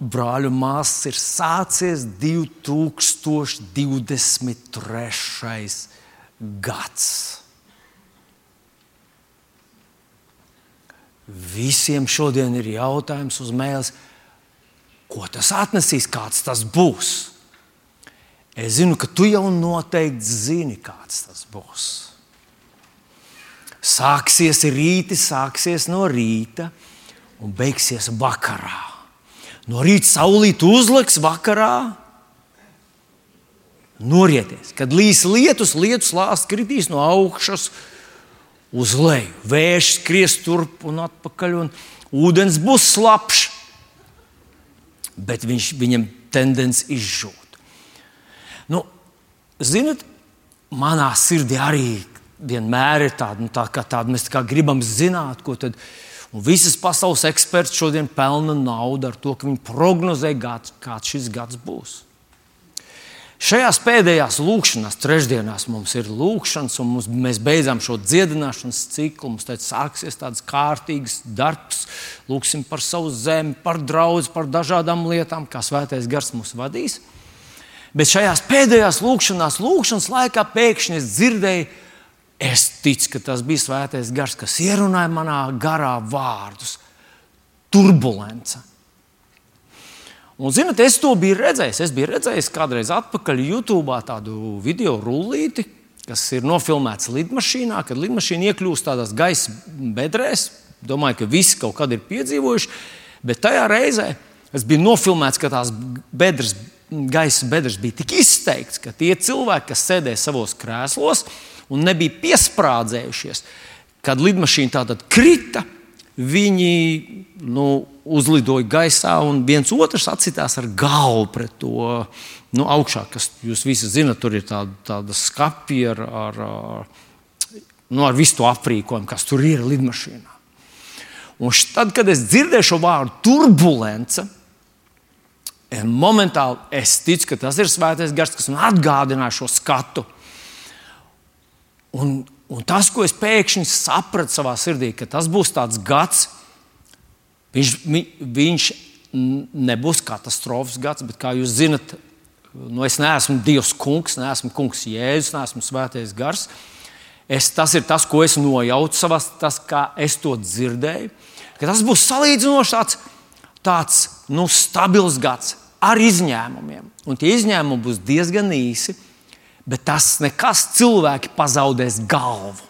brāļu māsas, ir sācies 2023. gads. Visiem šodien ir jautājums uz mēles, ko tas atnesīs, kāds tas būs. Es zinu, ka tu jau noteikti zini, kāds tas būs. Sāksies rīti, sāksies no rīta un beigsies vakarā. No rīta saulīt uzliks, vakarā norieties. Kad līs lietus, lietus lāsts kritīs no augšas uz leju. Vējš skries turp un atpakaļ, un ūdens būs slapjš, bet viņš, viņam tendence izžūt. Nu, ziniet, manā sirdī arī vienmēr ir tāda, nu, tā, tāda mēs tā gribam zināt, ko tad. Un visas pasaules eksperti šodien pelna naudu ar to, ka viņi prognozē, kāds šis gads būs. Šajās pēdējās lūkšanās, trešdienās mums ir lūkšanas, un mums, mēs beidzām šo dziedināšanas ciklu. Mums tagad sāksies tāds kārtīgs darbs. Lūksim par savu zemi, par draugu, par dažādām lietām, kā svētais gars mūs vadīs. Bet šajās pēdējās lūkšanās, lūkšanas laikā pēkšņi es dzirdēju, es ticu, ka tas bija svētais gars, kas ierunāja manā garā vārdus - turbulence Un, zinot, es to biju redzējis. Es biju redzējis kādreiz atpakaļ YouTube tādu video rullīti, kas ir nofilmēts lidmašīnā, kad lidmašīna iekļūst tādās gaisa bedrēs. Domāju, ka visi kaut kad ir piedzīvojuši, bet tajā reizē es biju nofilmēts, ka tās bedres, gaisa bedres bija tik izteikts, ka tie cilvēki, kas sēdēja savos krēslos un nebija piesprādzējušies, kad lidmašīna tātad krita, viņi nu, uzlidoja gaisā, un viens otrs atsitās ar galvu pret to nu, augšā, kas jūs visi zinat, tur ir tāda, tāda skapja ar, ar, nu, ar visu to aprīkojumu, kas tur ir lidmašīnā. Un tad, kad es dzirdēju šo vārdu turbulence, momentāli es ticu, ka tas ir svētais gars, kas man atgādināja šo skatu. Un, un tas, ko es pēkšņi sapratu savā sirdī, ka tas būs tāds gads, Viņš, viņš nebūs katastrofas gads, bet, kā jūs zinat, nu, es neesmu Dievs kungs, neesmu kungs Jēzus, neesmu svētais gars. Es, tas ir tas, ko es nojaucu savā, tas, kā es to dzirdēju. Tas būs salīdzinoši tāds, tāds nu, stabils gads ar izņēmumiem. Un tie izņēmumi būs diezgan īsi, bet tas nekas cilvēki pazaudēs galvu.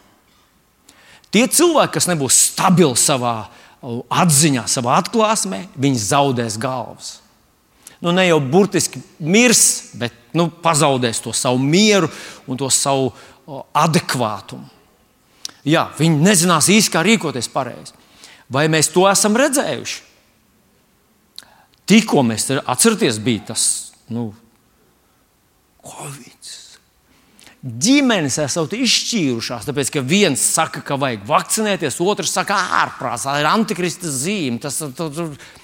Tie cilvēki, kas nebūs stabili savā atziņā, savā atklāsmē, viņi zaudēs galvas. Nu, ne jau burtiski mirs, bet nu, pazaudēs to savu mieru un to savu adekvātumu. Jā, viņi nezinās īsti, kā rīkoties pareizi. Vai mēs to esam redzējuši? Tikko mēs atceramies, bija tas nu, Covid ģimenes esat izšķīrušās, tāpēc ka viens saka, ka vajag vakcinēties, otrs saka, ārprāts, tā ir antikrista zīme. Tas, tas, tas,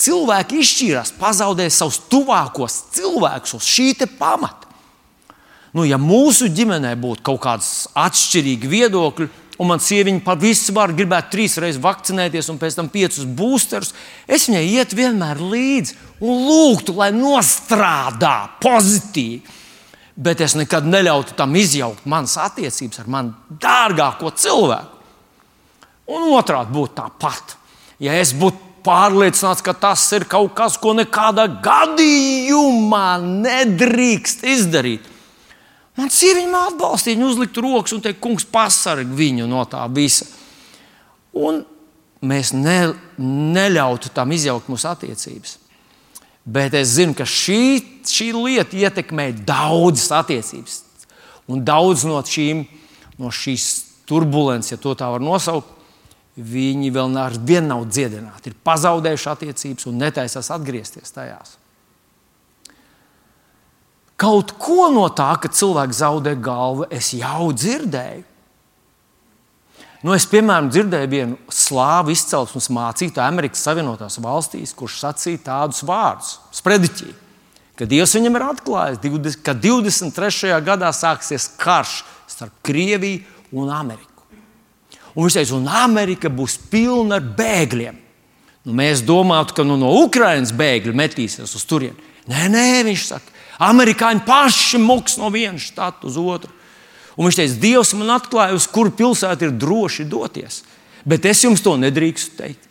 cilvēki izšķīrās, pazaudēja savus tuvākos cilvēkus uz šī pamata. Nu, ja mūsu ģimenē būtu kaut kādas atšķirīgas viedokļi, un man sieviete par visu varu gribētu trīs reizes vakcinēties, un pēc tam piecus būsterus, es viņai iet vienmēr līdzi un lūgtu, lai nostrādā pozitīvi bet es nekad neļautu tam izjaukt manas attiecības ar manu dārgāko cilvēku. Un otrādi būtu tāpat. Ja es būtu pārliecināts, ka tas ir kaut kas, ko nekādā gadījumā nedrīkst izdarīt, man sieviete man atbalstīja, viņa uzliktu rokas un teikt, kungs, pasargā viņu no tā visa. Un mēs ne, neļautu tam izjaukt mūsu attiecības. Bet es zinu, ka šī, šī lieta ietekmē daudzas attiecības. Un daudz no, šīm, no šīs turbulences, ja tā var nosaukt, viņi vēl nav, nav dziedināti. Ir pazaudējuši attiecības un netaisās atgriezties tajās. Kaut ko no tā, ka cilvēks zaudē galvu, es jau dzirdēju. Nu, es, piemēram, dzirdēju vienu slāvu izcelsmes mācītāju Amerikas Savienotās valstīs, kurš sacīja tādus vārdus: Sprediķī, ka Dievs viņam ir atklājis, ka 23. gadā sāksies karš starp Krieviju un Ameriku. Un viņš teica, un Amerika būs pilna ar bēgļiem. Nu, mēs domājam, ka nu, no Ukrainas bēgļi metīsies uz turieni. Nē, nē, viņš saka, amerikāņi paši muks no viena štata uz otru. Un viņš teica, Dievs man atklāja, uz kuru pilsētu ir droši doties. Bet es jums to nedrīkstu teikt.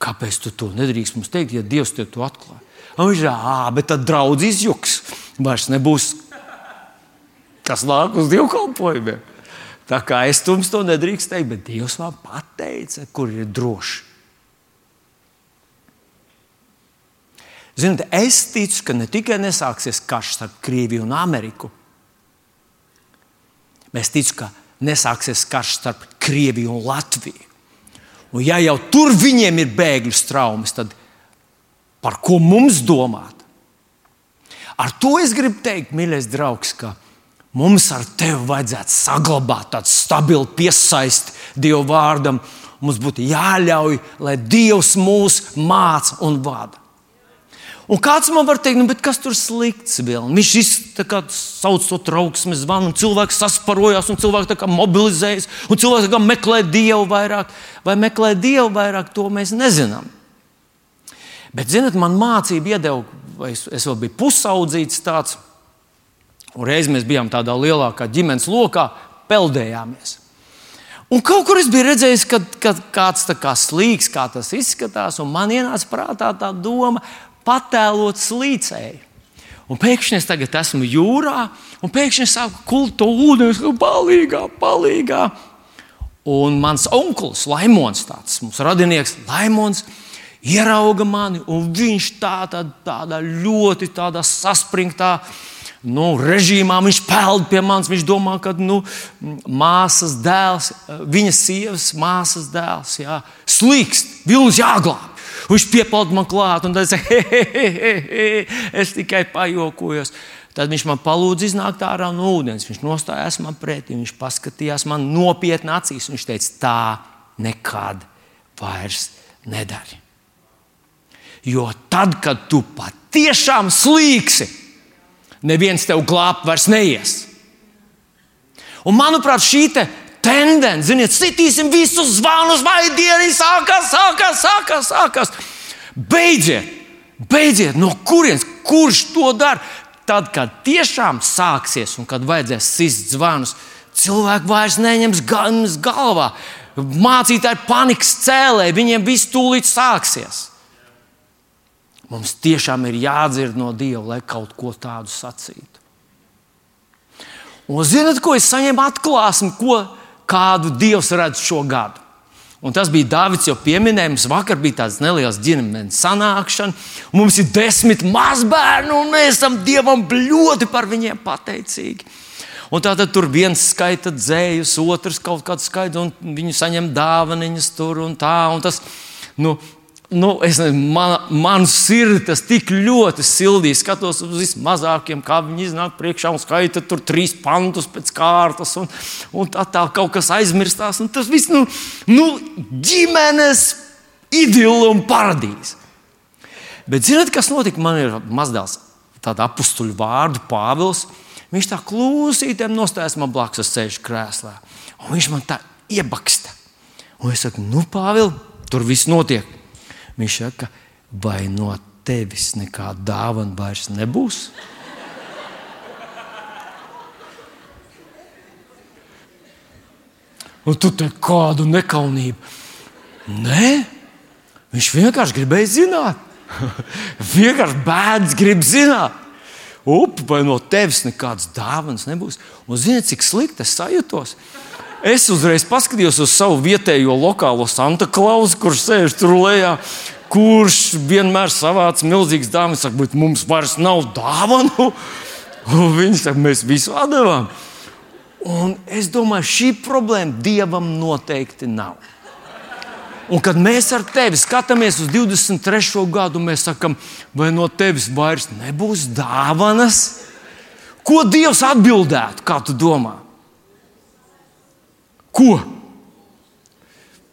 Kāpēc tu to nedrīkst mums teikt, ja Dievs tev to atklāja? Un viņš ir, ah, bet tad draudz izjuks. Vairs nebūs kas nāk uz dievkalpojumiem. Tā kā es jums to nedrīkstu teikt, bet Dievs man pateica, kur ir droši. Ziniet, es ticu, ka ne tikai nesāksies karš starp Krieviju un Ameriku, bet es ticu, ka nesāksies karš starp Krieviju un Latviju. Un ja jau tur viņiem ir bēgļu traumas, tad par ko mums domāt? Ar to es gribu teikt, mīļais draugs, ka mums ar tevi vajadzētu saglabāt tādu stabilu piesaisti Dieva vārdam. Mums būtu jāļauj, lai Dievs mūs māca un vada. Un kāds man var teikt, nu, kas tur slikts bija? Viņš sauc to trauksmes zvanu, un cilvēks sasparojās, un cilvēks mobilizējas, un cilvēks meklē dievu vairāk. Vai meklē dievu vairāk, to mēs nezinām. Bet, zinot, man mācība iedeva, es, es vēl biju pusaudzīts tāds, un reiz mēs bijām tādā lielākā ģimenes lokā, peldējāmies. Un kaut kur es biju redzējis, ka, ka kāds tā kā slīgs, kā tas izskatās, un man ienāca prātā tā doma, patēlot slīcēju. Un pēkšņi es tagad esmu jūrā, un pēkšņi es sāku kult to ūdeni, kā palīgā, palīgā. Un mans onkls, Laimons, tāds mums radinieks, Laimons, ierauga mani, un viņš tā, tā, tādā ļoti tādā saspringtā nu, režīmā, viņš peld pie manis. Viņš domā, ka nu, māsas dēls, viņa sievas māsas dēls, jā, slīkst, vilnis jāglābj. Viņš piepeld man klāt, un es, he, he, he, he, es tikai pajokojos. Tad viņš man palūdza iznākt ārā no ūdens. Viņš nostājās man pretī, viņš paskatījās man nopietni acīs. Viņš teica, tā nekad vairs nedari. Jo tad, kad tu patiešām slīksi, neviens tev glābt vairs neies. Un, manuprāt, šī tendence, ziniet, sitīsim visus zvanus, vai diena sākās, sākās, sākās, sākās. Beidziet, beidziet, no kurienes, kurš to dara? Tad, kad tiešām sāksies un kad vajadzēs sist zvanus, cilvēki vairs neņems galvā. Mācītāji panikas cēlē, viņiem viss tūlīt sāksies. Mums tiešām ir jādzird no Dieva, lai kaut ko tādu sacītu. Un zinot, ko es saņēmu atklāsmi, ko kādu Dievs redz šo gadu. Un tas bija Dārvids jau pieminējums. Vakar bija tāds neliels ģimenes sanākšana. Mums ir desmit mazbērni, un mēs esam Dievam ļoti par viņiem pateicīgi. Un tātad tur viens skaita dzējus, otrs kaut kādu skaitu, un viņi saņem dāvanas tur un tā. Un tas, nu, nu, nezinu, man, man sirdi tas tik ļoti sildīja. Skatos uz vismazākiem, kā viņi iznāk priekšā un skaita tur trīs pantus pēc kārtas, un, un tā, tā kaut kas aizmirstās. Tas viss nu, nu, ģimenes idila un paradīze. Bet zināt, kas notika? Man ir mazdēls, tāds apstuļu vārdu Pāvils. Viņš tā klusītēm nostājas man blakus, es sēžu krēslā. Un viņš man tā iebaksta. Un es saku, nu, Pāvils, tur viss notiek. Viņš saka, vai no tevis nekāda dāvana vairs nebūs? Un tu te kādu nekaunību. Nē, viņš vienkārši gribēja zināt. vienkārši bērns grib zināt. Up, vai no tevis nekādas dāvanas nebūs? Un zini, cik slikti es sajūtos? Es uzreiz paskatījos uz savu vietējo lokālo Santa Klausu, kurš sēž tur lejā, kurš vienmēr savāc milzīgas dāvanas, saka, bet mums vairs nav dāvanu. Un viņi saka, mēs visu atdevām. Un es domāju, šī problēma dievam noteikti nav. Un kad mēs ar tevi skatāmies uz 23. gadu, mēs sakām, vai no tevis vairs nebūs dāvanas? Ko Dievs atbildētu, kā tu domā? Ko?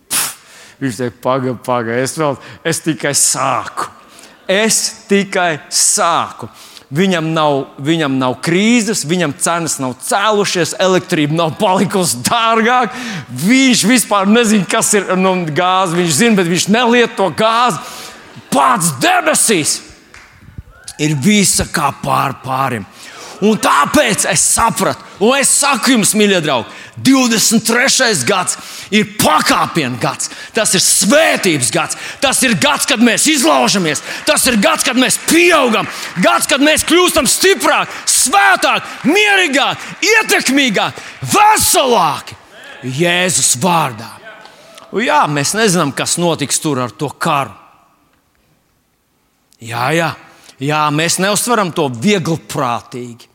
Pff, viņš teica, pagaidi, pagaidi, es, vēl, es tikai sāku. Es tikai sāku. Viņam nav, viņam nav krīzes, viņam cenas nav cēlušies, elektrība nav palikusi dārgāka. Viņš vispār nezina, kas ir nu, gāze. Viņš zina, bet viņš nelieto gāzi. Pats debesīs ir visa kā pār pārim. Un tāpēc es sapratu, un es saku jums, mīļie draugi, 23. gads ir pakāpienu gads, tas ir svētības gads, tas ir gads, kad mēs izlaužamies, tas ir gads, kad mēs pieaugam, gads, kad mēs kļūstam stiprāki, svētāki, mierīgāki, ietekmīgāki, veselāki Jēzus vārdā. Un jā, mēs nezinām, kas notiks tur ar to karu. Jā, jā. Jā, mēs neuztveram to viegli prātīgi.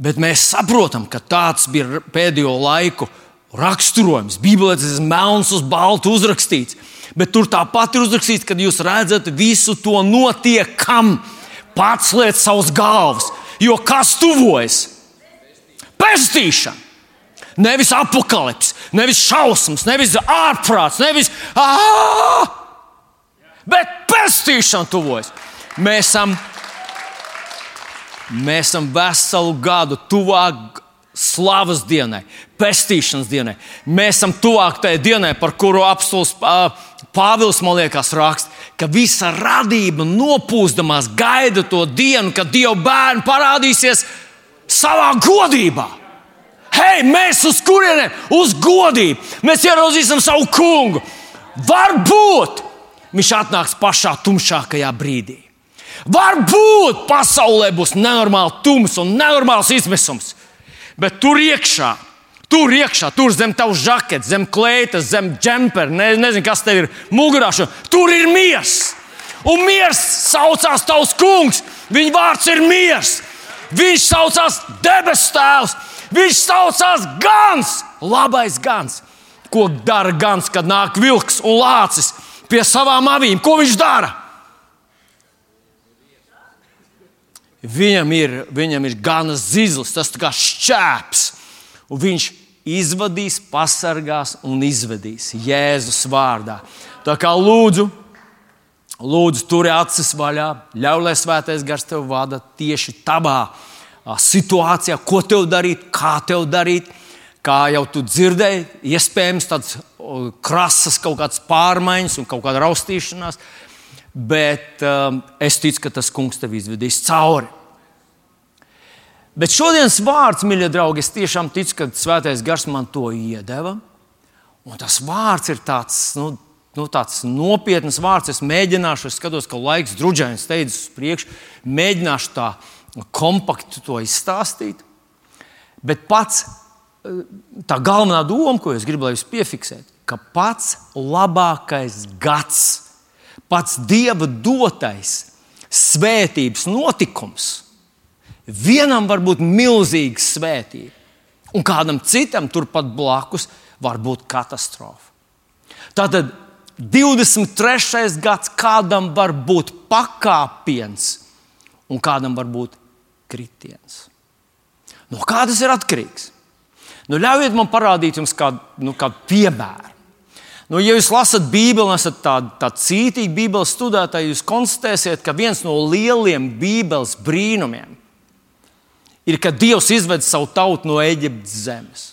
Bet mēs saprotam, ka tāds bija pēdējo laiku raksturojums. Bībelē tas ir melns uz baltu uzrakstīts. Bet tur tāpat ir uzrakstīts, ka jūs redzat visu to notiekam. Pats liet savus galvas, jo kas tuvojas? Pestīšana! Nevis apakālips, nevis šausmas, nevis ārprāts, nevis ārā! Bet pestīšana tuvojas! Mēs esam, mēs esam veselu gadu tuvāk slavas dienai, pestīšanas dienai. Mēs esam tuvāk tajai dienai, par kuru apstults Pāvils man liekas raksta, ka visa radība nopūstamās gaida to dienu, kad Dieva bērni parādīsies savā godībā. Hei, mēs uz kurieniem? Uz godību! Mēs ieraudzīsim savu kungu! Varbūt viņš atnāks pašā tumšākajā brīdī. Varbūt pasaulē būs nenormāli tums un nenormāls izmisums, bet tur iekšā, tur iekšā, tur zem tavas žaketes, zem kleitas, zem džempera, ne, nezinu, kas tev ir mugurā, tur ir miers. Un miers saucās tavs kungs, viņa vārds ir miers. Viņš saucās debesu tēvs, viņš saucās gans, labais gans. Ko dara gans, kad nāk vilks un lācis pie savām avīm? Ko viņš dara? Viņam ir, viņam ir gana zizlis, tas kā šķēps. Un viņš izvadīs, pasargās un izvedīs Jēzus vārdā. Tā kā lūdzu, lūdzu turi acis vaļā, ļauj, lai svētais gars tev vada tieši tavā situācijā, ko tev darīt, kā tev darīt. Kā jau tu dzirdēji, iespējams, tādas krasas kaut kādas pārmaiņas un kaut kāda raustīšanās, bet um, es ticu, ka tas kungs tev izvedīs cauri. Bet šodienas vārds, mīļie draugi, es tiešām ticu, ka Svētais Gars man to iedeva. Un tas vārds ir tāds, nu, nu, tāds nopietns vārds. Es mēģināšu, es skatos, ka laiks drudžains steidzas uz priekšu, mēģināšu tā kompakti to izstāstīt. Bet pats tā galvenā doma, ko es gribu, lai jūs piefiksētu, ka pats labākais gads pats Dieva dotais svētības notikums vienam var būt milzīga svētība, un kādam citam turpat blakus var būt katastrofa. Tātad 23. gads kādam var būt pakāpiens, un kādam var būt kritiens. No kā tas ir atkarīgs? Nu, ļaujiet man parādīt jums kādu, nu, kādu piemēru. Nu, ja jūs lasat Bībeli, esat tādi tā cītīgi Bībeles studētāji, jūs konstatēsiet, ka viens no lieliem Bībeles brīnumiem ir, ka Dievs izved savu tautu no Eģiptes zemes.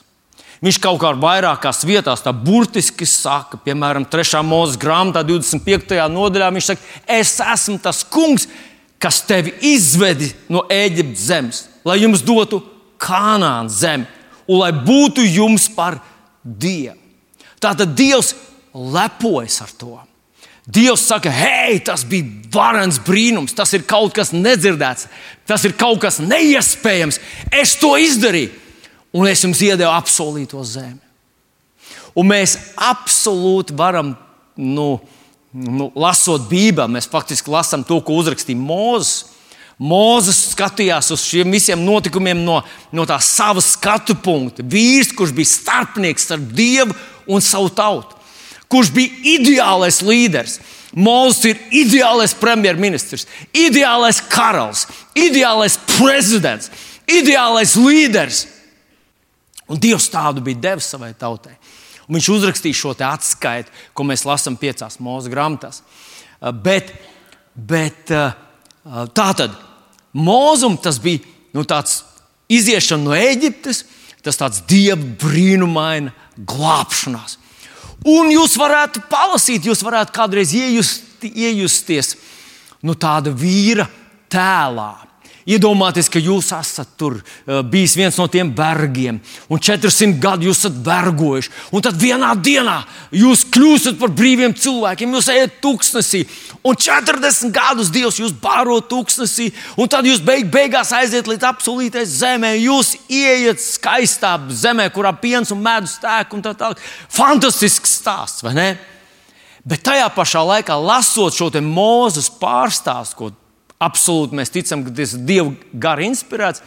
Viņš kaut kā vairākās vietās tā burtiski saka, piemēram, 3. mūža grāmatā, 25. nodaļā. Viņš saka, es esmu tas kungs, kas tevi izvedi no Eģiptes zemes, lai jums dotu kanāna zemi un lai būtu jums par dievu. Tātad Dievs lepojas ar to. Dievs saka, hei, tas bija varens brīnums, tas ir kaut kas nedzirdēts, tas ir kaut kas neiespējams. Es to izdarīju, un es jums iedevu apsolīto zemi. Un mēs absolūti varam, nu, nu, lasot Bībeli, mēs faktiski lasām to, ko uzrakstīja Mozus. Mozus skatījās uz šiem visiem notikumiem no, no tā sava skatu punkta. Vīrs, kurš bija starpnieks starp Dievu un savu tautu kurš bija ideālais līderis. Mozus ir ideālais premjerministrs, ideālais karalis, ideālais prezidents, ideālais līderis. Un Dievs tādu bija devis savai tautai. Un viņš uzrakstīja šo atskaitu, ko mēs lasām piecās mūža grāmatās. Uh, bet, bet uh, uh, tā tad mūzums tas bija nu, tāds iziešana no Eģiptes, tas tāds dieva brīnumaina glābšanās. Un jūs varētu palasīt, jūs varētu kādreiz iejust, iejusties nu, tāda vīra tēlā. Iedomājieties, ka jūs esat tur uh, bijis viens no tiem vergiem, un 400 gadu jūs esat vergojuši. Un tad vienā dienā jūs kļūstat par brīviem cilvēkiem, jūs ejat tūkstnesī, un 40 gadus Dievs jūs baro tūkstnesī, un tad jūs beig, beigās aiziet līdz apsolītai zemē. Jūs ieiet skaistā zemē, kurā piens un medus tēk, un tā tālāk. Fantastisks stāsts, vai ne? Bet tajā pašā laikā, lasot šo mūzes pārstāstu, ko absolūti mēs ticam, ka tas ir Dieva gara inspirēts.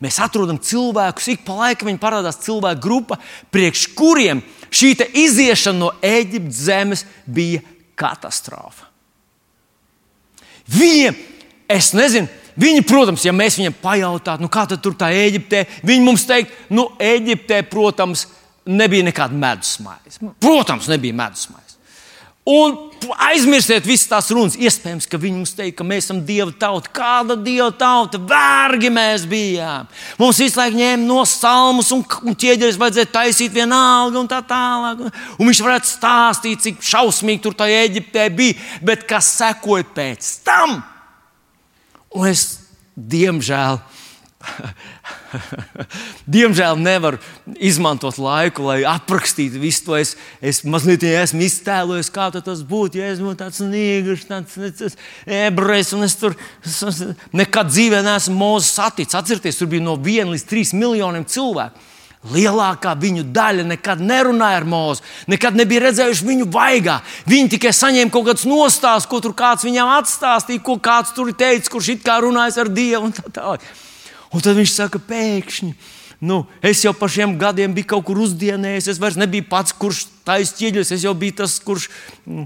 Mēs atrodam cilvēkus, ik pa laikam viņi parādās cilvēku grupa, priekš kuriem šī iziešana no Eģiptes zemes bija katastrofa. Viņiem, es nezinu, viņi, protams, ja mēs viņiem pajautātu, nu kā tur tā Eģiptē, viņi mums teikt, nu, Eģiptē, protams, nebija nekāda medusmaize. Protams, nebija medusmaize. Un aizmirstiet visas tās runas. Iespējams, ka viņi mums teica, ka mēs esam dieva tauta. Kāda dieva tauta? Vērgi mēs bijām. Mums visu laiku ņēma no salmus un, un ķieģeris vajadzēja taisīt vienalga un tā tālāk. Un viņš varētu stāstīt, cik šausmīgi tur tā Eģiptē bija, bet kas sekoja pēc tam? Un es, diemžēl, Diemžēl nevaru izmantot laiku, lai aprakstītu visu to. Es, es mazliet esmu iztēlojies, kā tas būtu, ja es būtu tāds nīgrs, tāds ebrejs, un es tur es, nekad dzīvē neesmu mūzis saticis. Atcerieties, tur bija no 1 līdz 3 miljoniem cilvēku. Lielākā viņu daļa nekad nerunāja ar mūzu, nekad nebija redzējuši viņu vaigā. Viņi tikai saņēma kaut kādus nostāstus, ko tur kāds viņam atstāstīja, ko kāds tur teica, kurš it kā runājas ar Dievu un tā tālāk. Un tad viņš saka, pēkšņi. Nu, es jau par šiem gadiem biju kaut kur uzdienējis. Es vairs nebiju pats, kurš taisīja ķieģeļus. Es jau biju tas, kurš mm,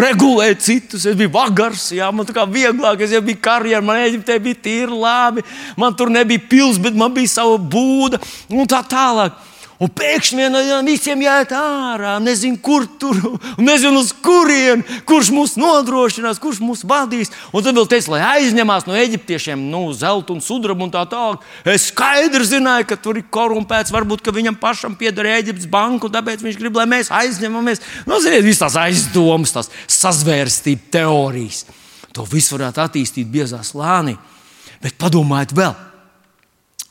regulē citus. Es biju vagars, jā, man tā kā vieglāk. Es jau biju karjerā, man Eģiptē bija tīri labi. Man tur nebija pils, bet man bija sava būda un tā tālāk. Un pēkšņi vienam visiem jāiet ārā, nezinu, kur tur, nezinu, uz kurien, kurš mūs nodrošinās, kurš mūs vadīs. Un tad vēl teica, lai aizņemās no eģiptiešiem nu, zelta un sudraba un tā tālāk. Es skaidri zināju, ka tur ir korumpēts, varbūt viņam pašam pieder Eģiptes banka, un tāpēc viņš grib, lai mēs aizņemamies. Nu, ziniet, visas tās aizdomas, tās sazvērstību teorijas. To visu varētu attīstīt biezā slānī. Bet padomājiet vēl!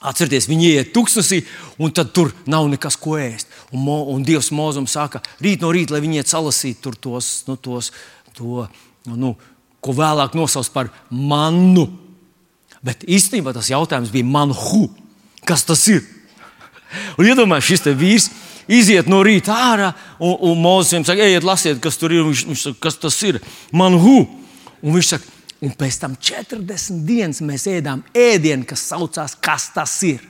Atcerieties, viņi iet tuksnesī, un tur nav nekas, ko ēst. Un, mo, un Dievs mūzum saka, rīt no rīta, lai viņi iet salasīt tos, nu, tos, to, nu, ko vēlāk nosauc par mannu. Bet īstenībā tas jautājums bija manhu. Kas tas ir? Un iedomājieties, šis vīrs iziet no rīta ārā, un, un Mozus viņam saka, ejiet, lasiet, kas tur ir. Viņš, viņš saka, kas tas ir? Manhu. Un viņš saka, Un pēc tam 40 dienas mēs ēdām ēdienu, kas saucās, kas tas ir.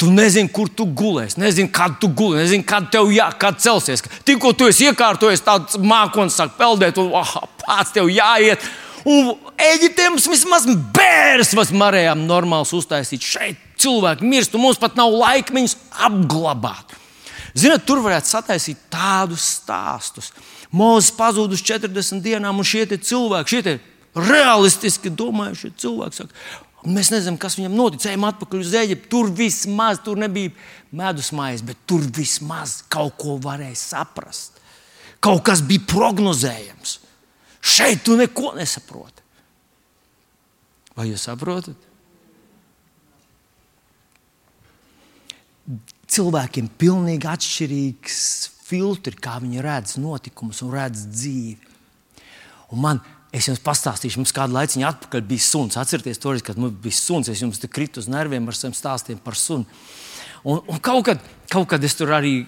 Tu nezini, kur tu gulēsi, nezini, kad tu gulēsi, nezini, kad tev jā, kad celsies. Tikko tu esi iekārtojies, tāds mākslinieks sāk peldēt, un oh, pats tev jāiet. Un Eģiptē mums vismaz bērns varējām normāls uztaisīt. Šeit cilvēki mirst, un mums pat nav laika viņus apglabāt. Ziniet, tur varētu sataisīt tādus stāstus. Mūzis pazūd uz 40 dienām, un šie cilvēki, šie realistiski domājušie cilvēki, saka, Mēs nezinām, kas viņam notic. Ejam atpakaļ uz Eģiptu. Tur vismaz tur nebija medus maize, bet tur vismaz kaut ko varēja saprast. Kaut kas bija prognozējams. Šeit tu neko nesaproti. Vai jūs saprotat? cilvēkiem ir pilnīgi atšķirīgs filtrs, kā viņi redz notikumus un redz dzīvi. Un man, es jums pastāstīšu, mums kādu laiku atpakaļ bija suns. Atcerieties, toreiz, kad mums bija suns, es jums kritu uz nerviem ar saviem stāstiem par sunu. Un, un kaut, kad, kaut kad es tur arī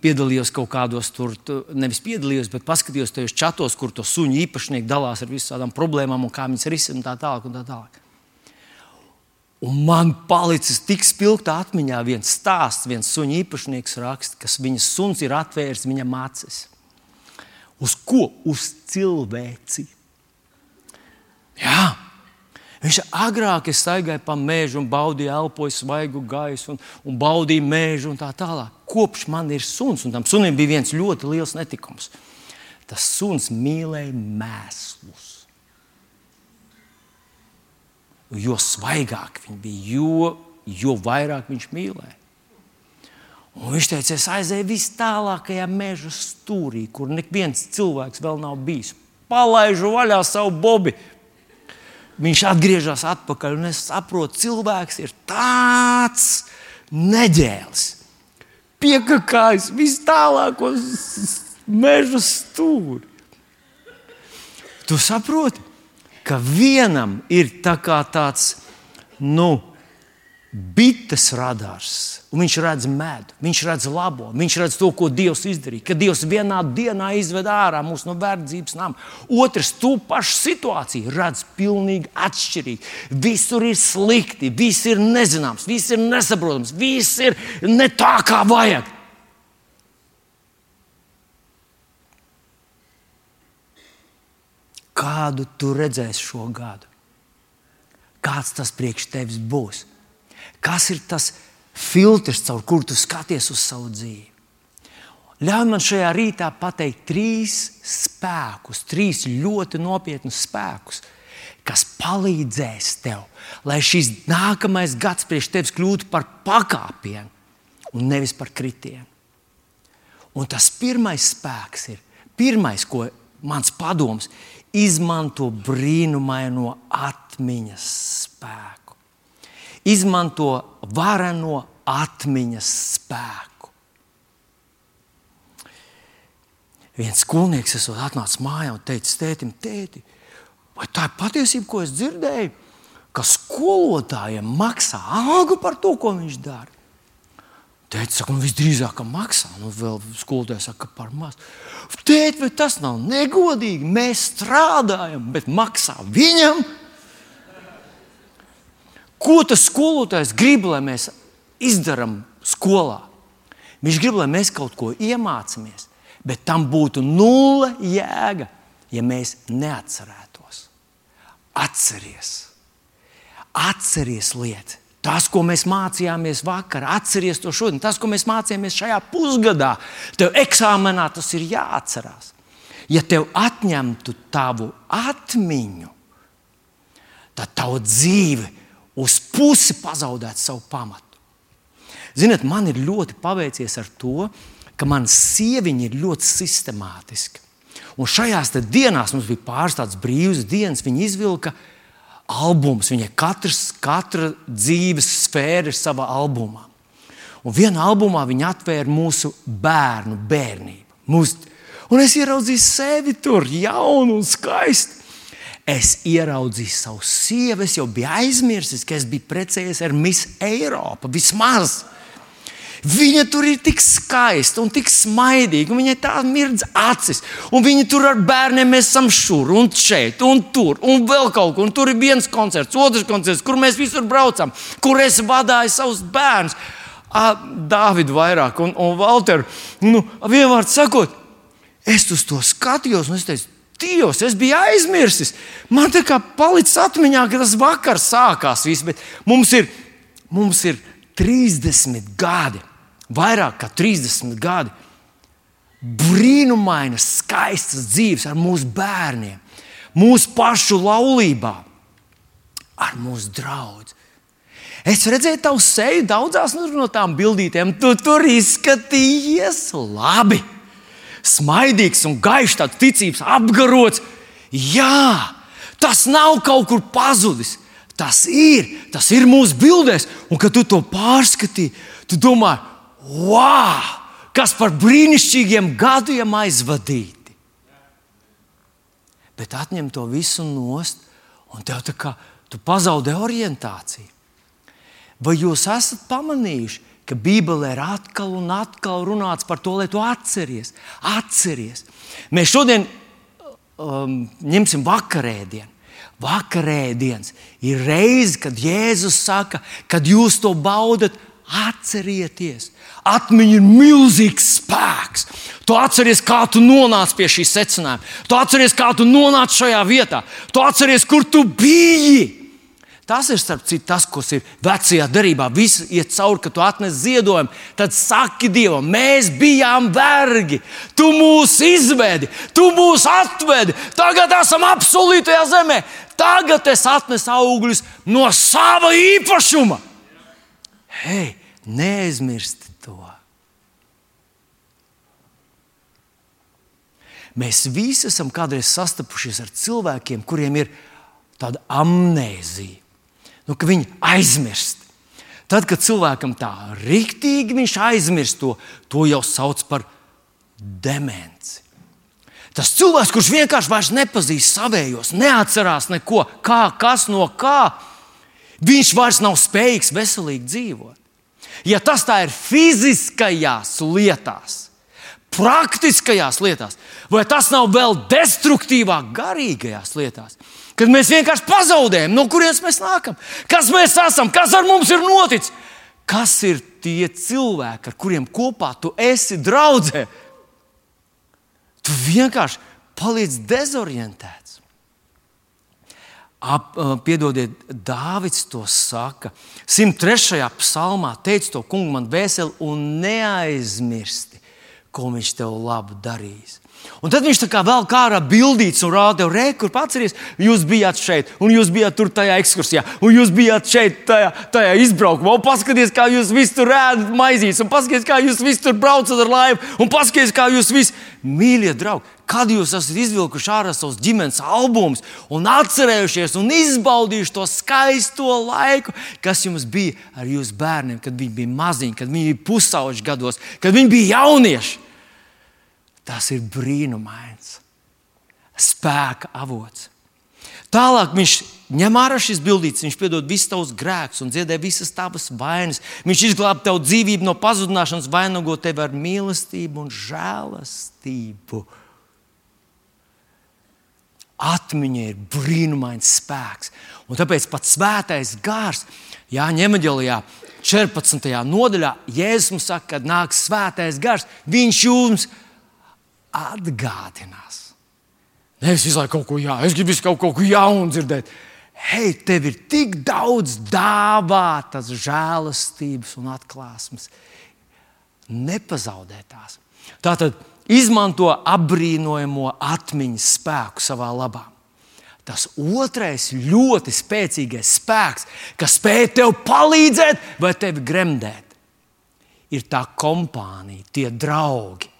piedalījos kaut kādos, tur, nevis piedalījos, bet paskatījos tajos čatos, kur to suņu īpašnieki dalās ar visām problēmām un kā viņas risina tā tālāk. Un tā tālāk. Un man palicis tik spilgta atmiņā viens stāsts, viens suņa īpašnieks raksta, ka viņa suns ir atvēris viņam acis. Uz ko? Uz cilvēci. Jā. Viņš agrāk staigāja pa mežu un baudīja elpoju svaigu gaisu un, un baudīja mežu un tā tālāk. Kopš man ir suns, un tam sunim bija viens ļoti liels netikums. Tas suns mīlēja mēslus. Jo svaigāk viņi bija, jo, jo vairāk viņš mīlēja. Un viņš teica, es aizēju vis tālākajā meža stūrī, kur neviens cilvēks vēl nav bijis. Palaižu vaļā savu bobi. Viņš atgriežas atpakaļ, un es saprotu, cilvēks ir tāds neģēlis. Piekakājis vis tālākos meža stūri. Tu saproti, ka vienam ir tā tāds, nu, bites radars, un viņš redz medu, viņš redz labo, viņš redz to, ko Dievs izdarīja. Kad Dievs vienā dienā izved ārā mūs no verdzības nama, otrs to pašu situāciju redz pilnīgi atšķirīgi. Visur ir slikti, viss ir nezināms, viss ir nesaprotams, viss ir ne tā, kā vajag. Kādu tu redzēsi šo gadu? Kāds tas priekš tevis būs? Kas ir tas filtrs, caur kuru tu skaties uz savu dzīvi? Ļauj man šajā rītā pateikt trīs spēkus, trīs ļoti nopietnus spēkus, kas palīdzēs tev, lai šis nākamais gads priekš tevis kļūtu par pakāpienu un nevis par kritienu. Un tas pirmais spēks ir, pirmais, ko mans padoms, izmanto brīnumaino atmiņas spēku izmanto vareno atmiņas spēku. Viens skolnieks esot atnācis mājā un teica tētim, tēti, vai tā ir patiesība, ko es dzirdēju, ka skolotājiem maksā algu par to, ko viņš dara? Tēta saka, nu visdrīzāk, maksā. Nu, vēl skolotājs saka, par maz. Tēti, vai tas nav negodīgi? Mēs strādājam, bet maksā viņam Ko tas skolotājs grib, lai mēs izdarām skolā? Viņš grib, lai mēs kaut ko iemācāmies, bet tam būtu nulle jēga, ja mēs neatcerētos. Atceries, atceries lietas. Tas, ko mēs mācījāmies vakar, atceries to šodien. Tas, ko mēs mācījāmies šajā pusgadā, tev eksāmenā tas ir jāatcerās. Ja tev atņemtu tavu atmiņu, tad tava dzīve uz pusi pazaudēt savu pamatu. Ziniet, man ir ļoti paveicies ar to, ka mana sieviņa ir ļoti sistemātiska. Un šajās dienās mums bija pāris tādas brīvas dienas, viņa izvilka albumus. Viņai katrs, katra dzīves sfēra ir savā albumā. Un vienā albumā viņa atvēra mūsu bērnu bērnību. Mūsu, un es ieraudzīju sevi tur, jaunu un skaistu. Es ieraudzīju savu sievu, es jau biju aizmirsis, ka es biju precējies ar Miss Eiropu. Vismaz. Viņa tur ir tik skaista un tik smaidīga, un viņai tā mirdz acis. Un viņa tur ar bērniem mēs esam šur un šeit, un tur, un vēl kaut kur. Un tur ir viens koncerts, otrs koncerts, kur mēs visur braucam, kur es vadīju savus bērnus. Dāvidu vairāk un, un Valteru. Nu, Vienvārds sakot, es uz to skatījos, un es teicu, Dievs, es biju aizmirsis. Man tā kā palicis atmiņā, ka tas vakars sākās viss, bet mums ir, mums ir 30 gadi, vairāk kā 30 gadi. Brīnumainas, skaistas dzīves ar mūsu bērniem, mūsu pašu laulībā, ar mūsu draugiem. Es redzēju tavu seju daudzās no tām bildītēm. Tu tur izskatījies labi smaidīgs un gaišs, tāds ticības apgarots. Jā, tas nav kaut kur pazudis. Tas ir, tas ir mūsu bildēs, un kad tu to pārskatīji, tu domā, wow, kas par brīnišķīgiem gadiem aizvadīti. Bet atņem to visu nost, un tev tā kā tu pazaudē orientāciju. Vai jūs esat pamanījuši, ka Bībelē ir atkal un atkal runāts par to, lai to atceries. atceries. Mēs šodien um, ņemsim vakarēdienu. Vakarēdienas ir reize, kad Jēzus saka, kad jūs to baudat, atcerieties. Atmiņa ir milzīgs spēks. Tu atceries, kā tu nonāci pie šī secinājuma. Tu atceries, kā tu nonāci šajā vietā. Tu atceries, kur tu biji. Tas ir starp citu tas, kas ir vecajā darbā. Viss iet cauri, ka tu atnes ziedojumu. Tad saki Dievam, mēs bijām vergi. Tu mūs izvedi, tu mūs atvedi. Tagad esam absolūtajā zemē. Tagad es atnesu augļus no sava īpašuma. Hei, neaizmirsti to! Mēs visi esam kādreiz sastapušies ar cilvēkiem, kuriem ir tāda amnēzija, nu, ka viņi aizmirst. Tad, kad cilvēkam tā rīktīgi viņš aizmirst to, to jau sauc par demenci. Tas cilvēks, kurš vienkārši vairs nepazīst savējos, neatcerās neko, kā, kas no kā, viņš vairs nav spējīgs veselīgi dzīvot. Ja tas tā ir fiziskajās lietās, praktiskajās lietās, vai tas nav vēl destruktīvāk garīgajās lietās, kad mēs vienkārši pazaudējam, no kurienes mēs nākam, kas mēs esam, kas ar mums ir noticis, kas ir tie cilvēki, ar kuriem kopā tu esi draudzē. Tu vienkārši paliec dezorientēts. Ap, piedodiet, Dāvids to saka. 103. psalmā teica to kungu man veseli un neaizmirsti ko viņš tev labu darīs. Un tad viņš tā kā vēl kā ar bildītes un rāda tev, re, kur atceries, jūs bijāt šeit, un jūs bijāt tur tajā ekskursijā, un jūs bijāt šeit, tajā, tajā izbraukumā, un paskatieties, kā jūs visi tur ēdat maizīs, un paskatieties, kā jūs visi tur braucat ar laivu, un paskatieties, kā jūs visi, mīļie draugi, kad jūs esat izvilkuši ārā savus ģimenes albumus un atcerējušies un izbaudījuši to skaisto laiku, kas jums bija ar jūsu bērniem, kad viņi bija maziņi, kad viņi bija pusauģi gados, kad viņi bija jaunieši. Tas ir brīnumains, spēka avots. Tālāk viņš ņem ārā šīs bildītes, viņš piedod visus tavus grēkus un dziedē visas tavas vainas. Viņš izglāb tev dzīvību no pazudināšanas, vainago tevi ar mīlestību un žēlastību. Atmiņa ir brīnumains spēks. Un tāpēc pat svētais gars, Jāņem Evanģelijā, 14. nodaļā, Jēzus mums saka, kad nāks svētais gars, viņš jums ir atgādinās. Nevis visu laiku kaut ko jaunu, es gribu kaut, ko jaunu dzirdēt. Hei, tev ir tik daudz dāvātas žēlastības un atklāsmes. Nepazaudē tās. Tātad izmanto apbrīnojamo atmiņas spēku savā labā. Tas otrais ļoti spēcīgais spēks, kas spēj tev palīdzēt vai tevi gremdēt, ir tā kompānija, tie draugi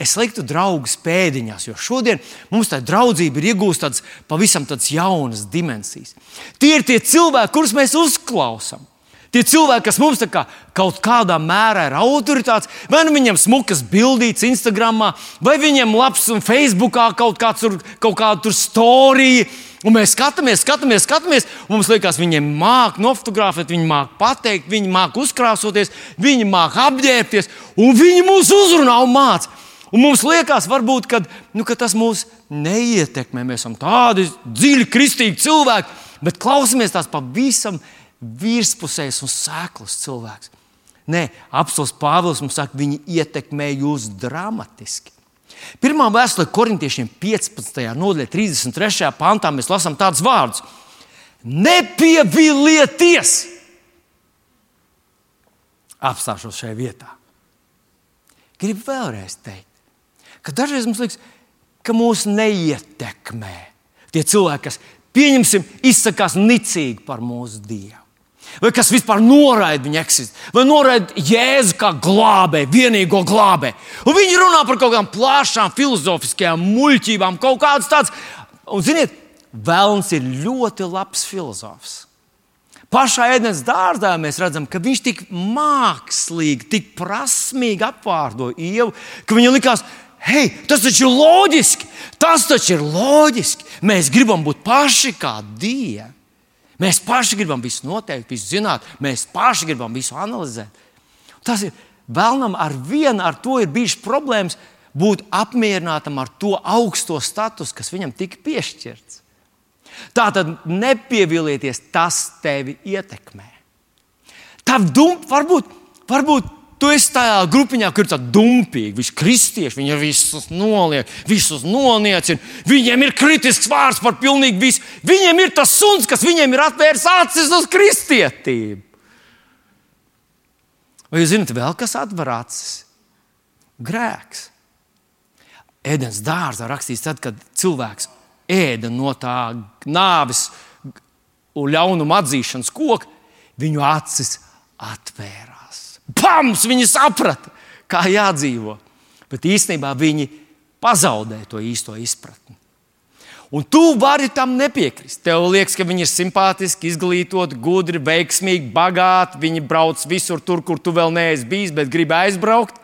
Es liktu draugus pēdiņās, jo šodien mums tā draudzība ir iegūsta tādas pavisam tādas jaunas dimensijas. Tie ir tie cilvēki, kurus mēs uzklausām. Tie cilvēki, kas mums kā, kaut kādā mērā ir autoritātes, vai nu viņam smukas bildītas Instagram, vai viņam labs un Facebookā kaut kāds tur, kaut kāda tur storija. Un mēs skatāmies, skatāmies, skatāmies, un mums liekas, viņiem māca nofotografēt, viņi māca pateikt, viņi māca uzkrāsoties, viņi māca apģērbties, un viņi mūs uzrunā un māca. Un mums liekas, varbūt, kad, nu, ka tas mūs neietekmē. Mēs esam tādi dziļi kristīgi cilvēki, bet klausamies tās pavisam virspusējs un sēklas cilvēks. Nē, apelsīns Pāvils mums saka, viņi ietekmē jūs dramatiski. Pirmā vēstule korintiešiem 15. nodaļā, 33. pantā mēs lasām tādus vārdus: Nepievilieties! Apstāšos šajā vietā. Gribu vēlreiz teikt, ka dažreiz mums liekas, ka mūs neietekmē tie cilvēki, kas, pieņemsim, izsakās nicīgi par mūsu Dievu. Vai kas vispār noraida viņa eksistenci, vai noraida jēzu kā glābēju, vienīgo glābēju. Un viņi runā par kaut kādām plašām filozofiskajām muļķībām, kaut kādas tādas. Un, ziniet, Vēlns ir ļoti labs filozofs. Pašā ēdienas dārzā mēs redzam, ka viņš tik mākslīgi, tik prasmīgi apvārdoja ievu, ka viņam likās, ka Hei, tas taču ir loģiski! Tas taču ir loģiski! Mēs gribam būt paši kā dievi. Mēs paši gribam visu noteikt, visu zināt, mēs paši gribam visu analizēt. Tas ir vēlnam ar vienu, ar to ir bijis problēmas būt apmierinātam ar to augsto statusu, kas viņam tika piešķirts. Tā tad nepievilieties, tas tevi ietekmē. Tā dum, varbūt, varbūt Tu esi tajā grupiņā, kur ir tāda dumpīga, visi kristieši, viņi visus noliek, visus noniecina. Viņiem ir kritisks vārds par pilnīgi visu. Viņiem ir tas suns, kas viņiem ir atvēris acis uz kristietību. Vai jūs zināt, vēl kas atver acis? Grēks. Ēdienas dārzā rakstīts, tad, kad cilvēks ēda no tā nāves un ļaunuma atzīšanas koka, viņu acis atvērās. Pams! Viņi saprata, kā jādzīvo. Bet īstenībā viņi pazaudēja to īsto izpratni. Un tu vari tam nepiekrist. Tev liekas, ka viņi ir simpātiski, izglītoti, gudri, veiksmīgi, bagāti. Viņi brauc visur, tur, kur tu vēl neesi bijis, bet gribi aizbraukt.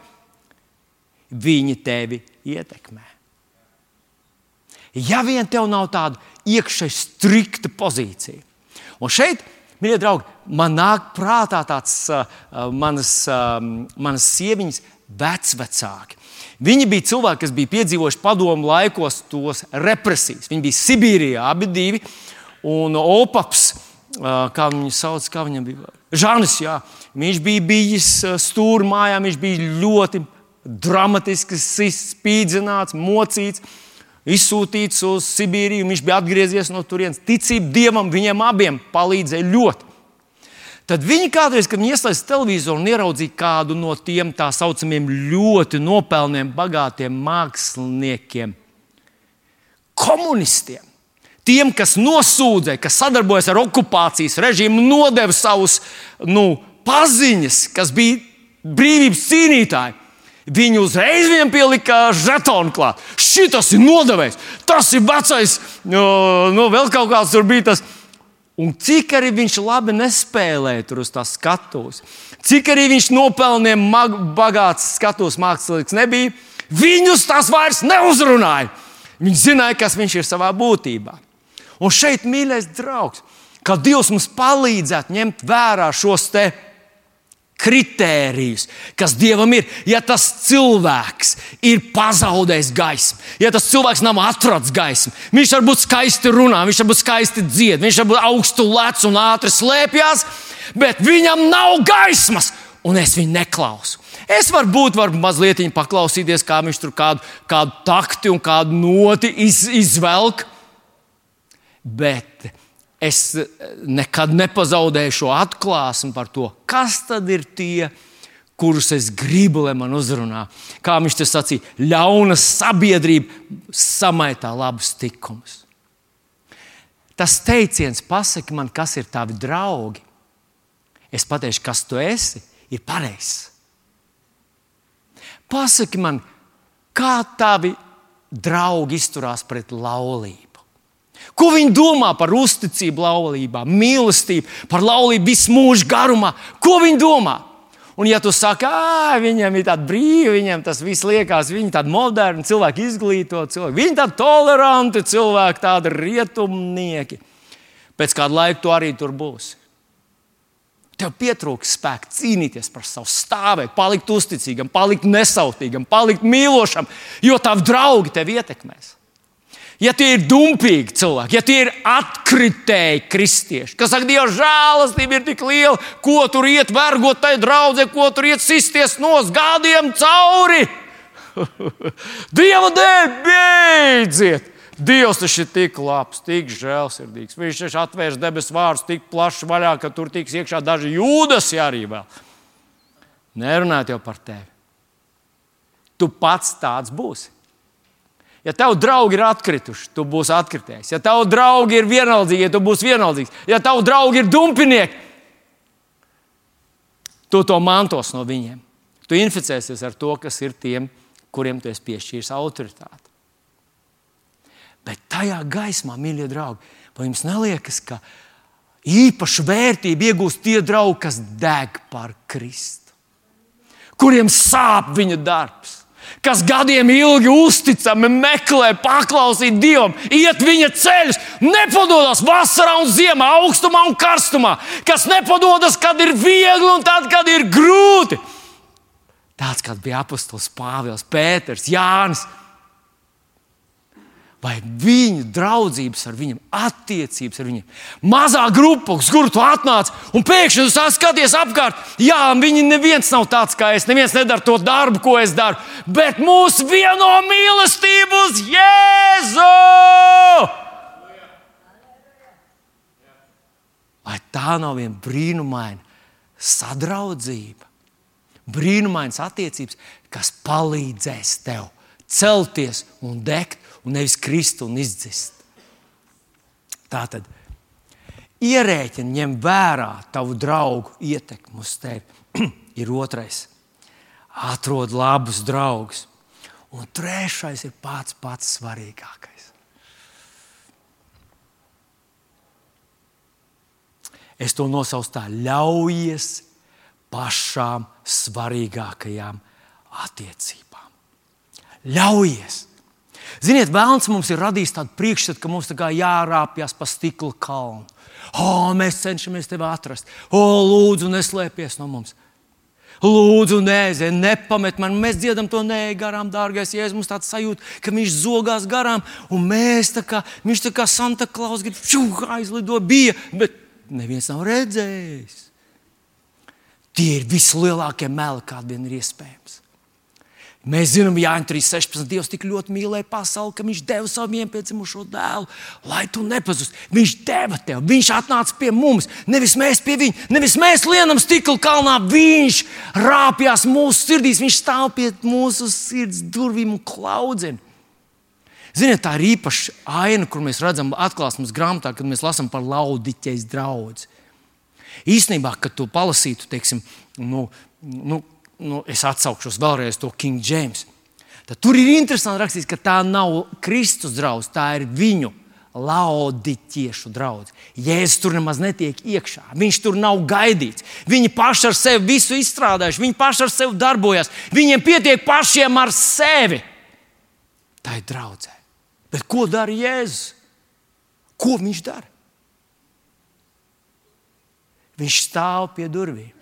Viņi tevi ietekmē. Ja vien tev nav tāda iekšēji strikta pozīcija. Un šeit, mīļie draugi, man nāk prātā tāds uh, manas, uh, manas sieviņas vecvecāki. Viņi bija cilvēki, kas bija piedzīvojuši padomu laikos tos represijas. Viņi bija Sibīrijā, abi divi. Un Opaps, kā viņu sauc, kā viņam bija Žanis, jā, viņš bija bijis stūrmājā, viņš bija ļoti dramatiski spīdzināts, mocīts, izsūtīts uz Sibīriju. Viņš bija atgriezies no turienes. Ticība Dievam viņiem abiem palīdzēja ļoti. Tad viņi kādreiz, kad ieslēdz televizoru un ieraudzīja kādu no tiem tā saucamiem ļoti nopelniem, bagātiem māksliniekiem, komunistiem, tiem, kas nosūdzēja, kas sadarbojas ar okupācijas režīmu, nodeva savus nu, paziņas, kas bija brīvības cīnītāji. Viņi uzreiz viņam pielika žetonu klāt. Šis ir nodevējs, tas ir vecais, no, no vēl kaut kāds tur bija tas Un cik arī viņš labi nespēlēja tur uz tās skatuves, cik arī viņš nopelnīja bagāts skatuves mākslinieks nebija, viņus tas vairs neuzrunāja. Viņi zināja, kas viņš ir savā būtībā. Un šeit, mīļais draugs, ka Dievs mums palīdzētu ņemt vērā šos te kritērijus, kas dievam ir. Ja tas cilvēks ir pazaudējis gaismu, ja tas cilvēks nav atradzis gaismu, viņš varbūt skaisti runā, viņš varbūt skaisti dzied, viņš varbūt augstu lec un ātri slēpjas, bet viņam nav gaismas, un es viņu neklausu. Es varu būt, varu mazliet paklausīties, kā viņš tur kādu, kādu takti un kādu noti iz, izvelk. Bet es eh, nekad nepazaudēju šo atklāsmi par to, kas tad ir tie, kurus es gribu, lai man uzrunā. Kā viņš te sacīja, ļauna sabiedrība samaitā labus tikumus. Tas teiciens, pasaki man, kas ir tavi draugi. Es pateikšu, kas tu esi, ir pareizs. Pasaki man, kā tavi draugi izturās pret laulību. Ko viņi domā par uzticību laulībā, mīlestību, par laulību visu mūžu garumā? Ko viņi domā? Un, ja tu saki, ka viņam ir tāda brīva, viņam tas viss liekas, viņi tādi moderni, cilvēki izglītoti, cilvēki, viņi tādi toleranti, cilvēki, tādi rietumnieki. Pēc kāda laika tu arī tur būsi. Tev pietrūks spēka cīnīties par savu stāvēt, palikt uzticīgam, palikt nesautīgam, palikt mīlošam, jo tavi draugi tevi ietekmēs. Ja tie ir dumpīgi cilvēki, ja tie ir atkritēji kristieši, kas saka, Dieva žēlastība ir tik liela, ko tur iet vergot tai draudzē, ko tur iet sisties no gādiem cauri. Dieva dēļ beidziet! Dievs taču ir tik labs, tik žēlsirdīgs. Viņš taču atvērs debesu vārdus tik plaši vaļā, ka tur tiks iekšā daži jūdas arī vēl. Nerunājot jau par tevi. Tu pats tāds būsi. Ja tev draugi ir atkrituši, tu būsi atkritējis. Ja tev draugi ir vienaldzīgi, tu būsi vienaldzīgs. Ja tev draugi ir dumpinieki, tu to mantos no viņiem. Tu inficēsies ar to, kas ir tiem, kuriem tu esi piešķīris autoritāti. Bet tajā gaismā, mīļie draugi, vai jums neliekas, ka īpašu vērtību iegūst tie draugi, kas deg par Kristu, kuriem sāp viņa darbs? Kas gadiem ilgi uzticami meklē, paklausīt Dievam, iet viņa ceļus, nepadodas vasarā un ziemā, augstumā un karstumā, kas nepadodas, kad ir viegli un tad, kad ir grūti. Tāds kāds bija apustulis Pāvils, Pēters, Jānis vai viņu draudzības ar viņiem, attiecības ar viņiem. Mazā grupa, uz kuru tu atnāc, un pēkšņi tu skaties apkārt. Jā, viņi neviens nav tāds kā es, neviens nedara to darbu, ko es daru, bet mūs vieno mīlestību uz Jēzu! Vai tā nav viena brīnumaina sadraudzība, brīnumainas attiecības, kas palīdzēs tev celties un degt un nevis krist un izdzist. Tātad ierēķini ņem vērā tavu draugu ietekmi uz tevi. ir otrais. Atrod labus draugus. Un trešais ir pats pats svarīgākais. Es to nosaucu tā, ļaujies pašām svarīgākajām attiecībām. Ļaujies! Ziniet, Vēlns mums ir radījis tādu priekšstatu, ka mums jārāpjas pa stikla kalnu. O, mēs cenšamies tevi atrast. O, lūdzu, neslēpies no mums. Lūdzu, nē, nepamet man. Mēs dziedam to nē, garām, dārgais. Ja mums tāds sajūta, ka viņš zogās garām, un mēs tā kā, viņš tā kā Santa Klaus grib aizlido, bija, bet neviens nav redzējis. Tie ir vislielākie meli, kādi vien ir iespējams. Mēs zinām, Jānis 3.16. Dievs tik ļoti mīlēja pasauli, ka Viņš deva savu vienpiedzimušo dēlu, lai tu nepazustu. Viņš deva tev, Viņš atnāca pie mums. Nevis mēs pie viņa, nevis mēs lienam stikla kalnā. Viņš rāpjas mūsu sirdīs, Viņš stāv pie mūsu sirds durvīm un klaudzina. Ziniet, tā ir īpaša aina, kur mēs redzam atklāsmes grāmatā, kad mēs lasām par laudiķeis draugu. Īsnībā, kad to palasītu, teiksim, nu, nu, nu, es atsaukšos vēlreiz to King James. Tad tur ir interesanti rakstīts, ka tā nav Kristus draugs, tā ir viņu lauditiešu draugs. Jēzus tur nemaz netiek iekšā. Viņš tur nav gaidīts. Viņi paši ar sevi visu izstrādājuši, viņi paši ar sevi darbojas. Viņiem pietiek pašiem ar sevi. Tā ir draudzē. Bet ko dara Jēzus? Ko viņš dara? Viņš stāv pie durvīm.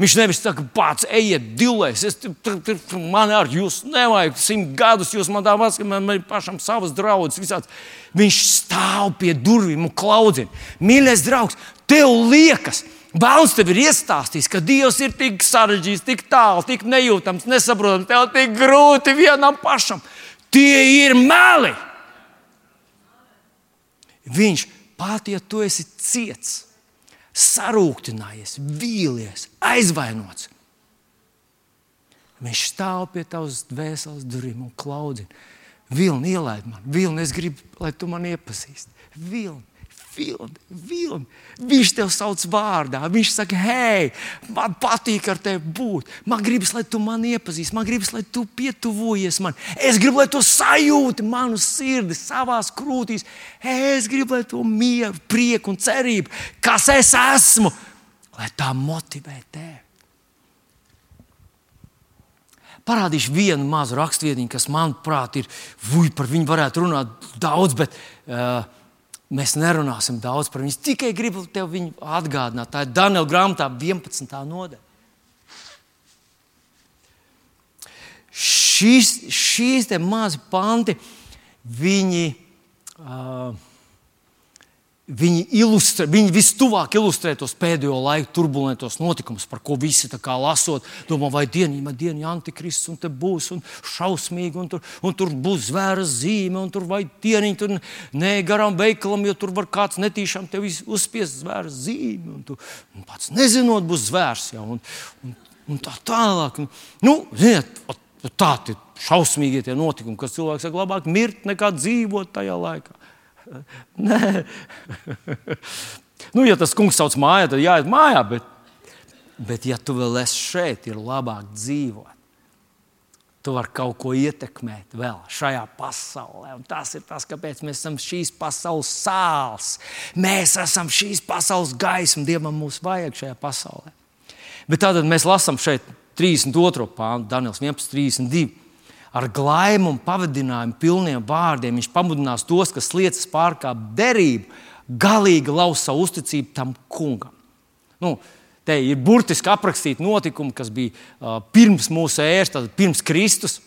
Viņš nevis saka, pats ejiet, dilēs, es, man ar jūs nevajag simt gadus, jūs man dāvājat, ka man, man pašam savas draudzes visāds. Viņš stāv pie durvīm un klaudzina. Mīļais draugs, tev liekas, Bēns tev ir iestāstījis, ka Dievs ir tik sarežģīts, tik tālu, tik nejūtams, nesaprotams, tev tik grūti vienam pašam. Tie ir meli. Viņš pat, ja tu esi ciets, sarūktinājies, vīlies, aizvainots. Viņš stāv pie tavas dvēseles durvīm un klaudzina. Vilni ielaid man, vilni es gribu, lai tu mani iepazīsti. Vilni, vilni, vilni. Viņš tev sauc vārdā. Viņš saka, hei, man patīk ar tevi būt. Man gribas, lai tu mani iepazīsti, man gribas, lai tu pietuvojies man. Es gribu, lai tu sajūti manu sirdi savā krūtīs. Es gribu, lai tu mieru, prieku un cerību, kas es esmu, lai tā motivē tevi. Parādīšu vienu mazu rakstvietiņu, kas, manuprāt, ir, vuj, par viņu varētu runāt daudz, bet uh, Mēs nerunāsim daudz par viņu. Tikai gribu tev viņu atgādināt. Tā ir Daniela grāmatā 11. nodaļa. Šīs, šīs mazi panti, viņi. Uh, Viņi, ilustrē, viņi vistuvāk ilustrē tos pēdējo laiku turbulentos notikumus, par ko visi lasot. Domā, vai dienā, dienā antikrists un te būs un šausmīgi, un tur, un tur būs zvēra zīme, un tur vai dieniņi tur nē, garām veikalam, jo tur var kāds netīšām tevi uzspiest zvēra zīmi. Un tu un pats nezinot, būs zvērs. Ja, un, un, un tā tālāk. Nu, ziniet, tā ir šausmīgi tie notikumi, kas cilvēks saka, labāk mirt nekā dzīvot tajā laikā. Nē, nu, ja tas kungs sauc mājā, tad jāiet mājā. Bet, bet ja tu vēl esi šeit, ir labāk dzīvot. Tu vari kaut ko ietekmēt vēl šajā pasaulē. Un tas ir tas, kāpēc mēs esam šīs pasaules sāls. Mēs esam šīs pasaules gaisma. Dievam mums vajag šajā pasaulē. Bet tad mēs lasām šeit 32. pāntu, Daniels 11, 32 ar glaimu un pavadinājumu pilniem vārdiem. Viņš pamudinās tos, kas liecas pārkāpt derību, galīgi lauz savu uzticību tam kungam. Nu, te ir burtiski aprakstīti notikumi, kas bija uh, pirms mūsu ēras, pirms Kristus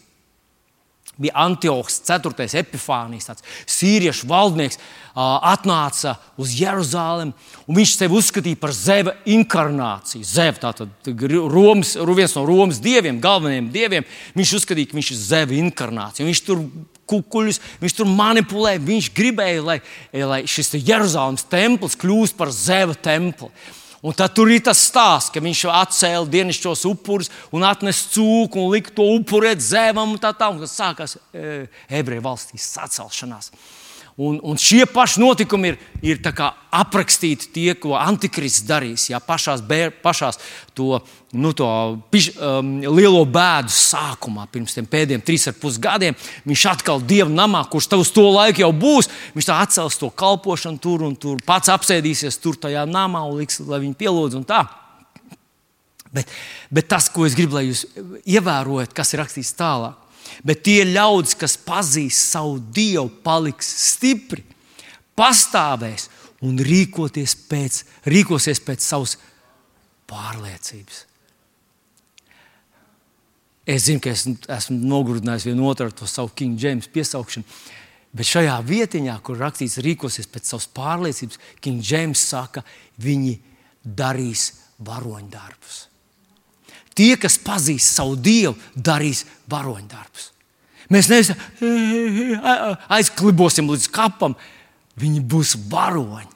bija Antiochs, 4. epifānijas, tāds sīriešu valdnieks, atnāca uz Jeruzalem. Viņš sevi uzskatīja par zeva inkarnāciju. Zev, tātad Romas, viens no Romas dieviem, galvenajiem dieviem. Viņš uzskatīja, ka viņš ir zeva inkarnācija. Viņš tur kukuļus, viņš tur manipulē. Viņš gribēja, lai, lai šis Jeruzalemes templis kļūst par zeva templi. Un tad tur ir tas stāsts, ka viņš atcēla dienasčos upurus un atnesa cūku un lika to upurēt zēvam un tā tālāk. Tas sākās e, ebreju valstīs sacelšanās. Un, un šie paši notikumi ir, ir aprakstīti tie, ko Antikrists darīs. Jā, pašās, bēr, pašās to, nu, to piš, um, lielo bēdu sākumā, pirms tam pēdējiem trīs ar pus gadiem, viņš atkal Dieva namā, kurš uz to laiku jau būs, viņš tā atcels to kalpošanu tur un tur, pats apsēdīsies tur tajā namā un liks, lai viņi pielūdz un tā. Bet, bet tas, ko es gribu, lai jūs ievērojat, kas ir rakstīts tālāk Bet tie ļaudis, kas pazīs savu dievu, paliks stipri, pastāvēs un pēc, rīkosies pēc savas pārliecības. Es zinu, ka es esmu nogurdinājis vienu otru ar to savu King James piesaukšanu, bet šajā vietiņā, kur rakstīts rīkosies pēc savas pārliecības, King James saka, viņi darīs varoņdarbus. Tie, kas pazīs savu dievu, darīs varoņdarbus. Mēs nevis aizklibosim līdz kapam, viņi būs varoņi.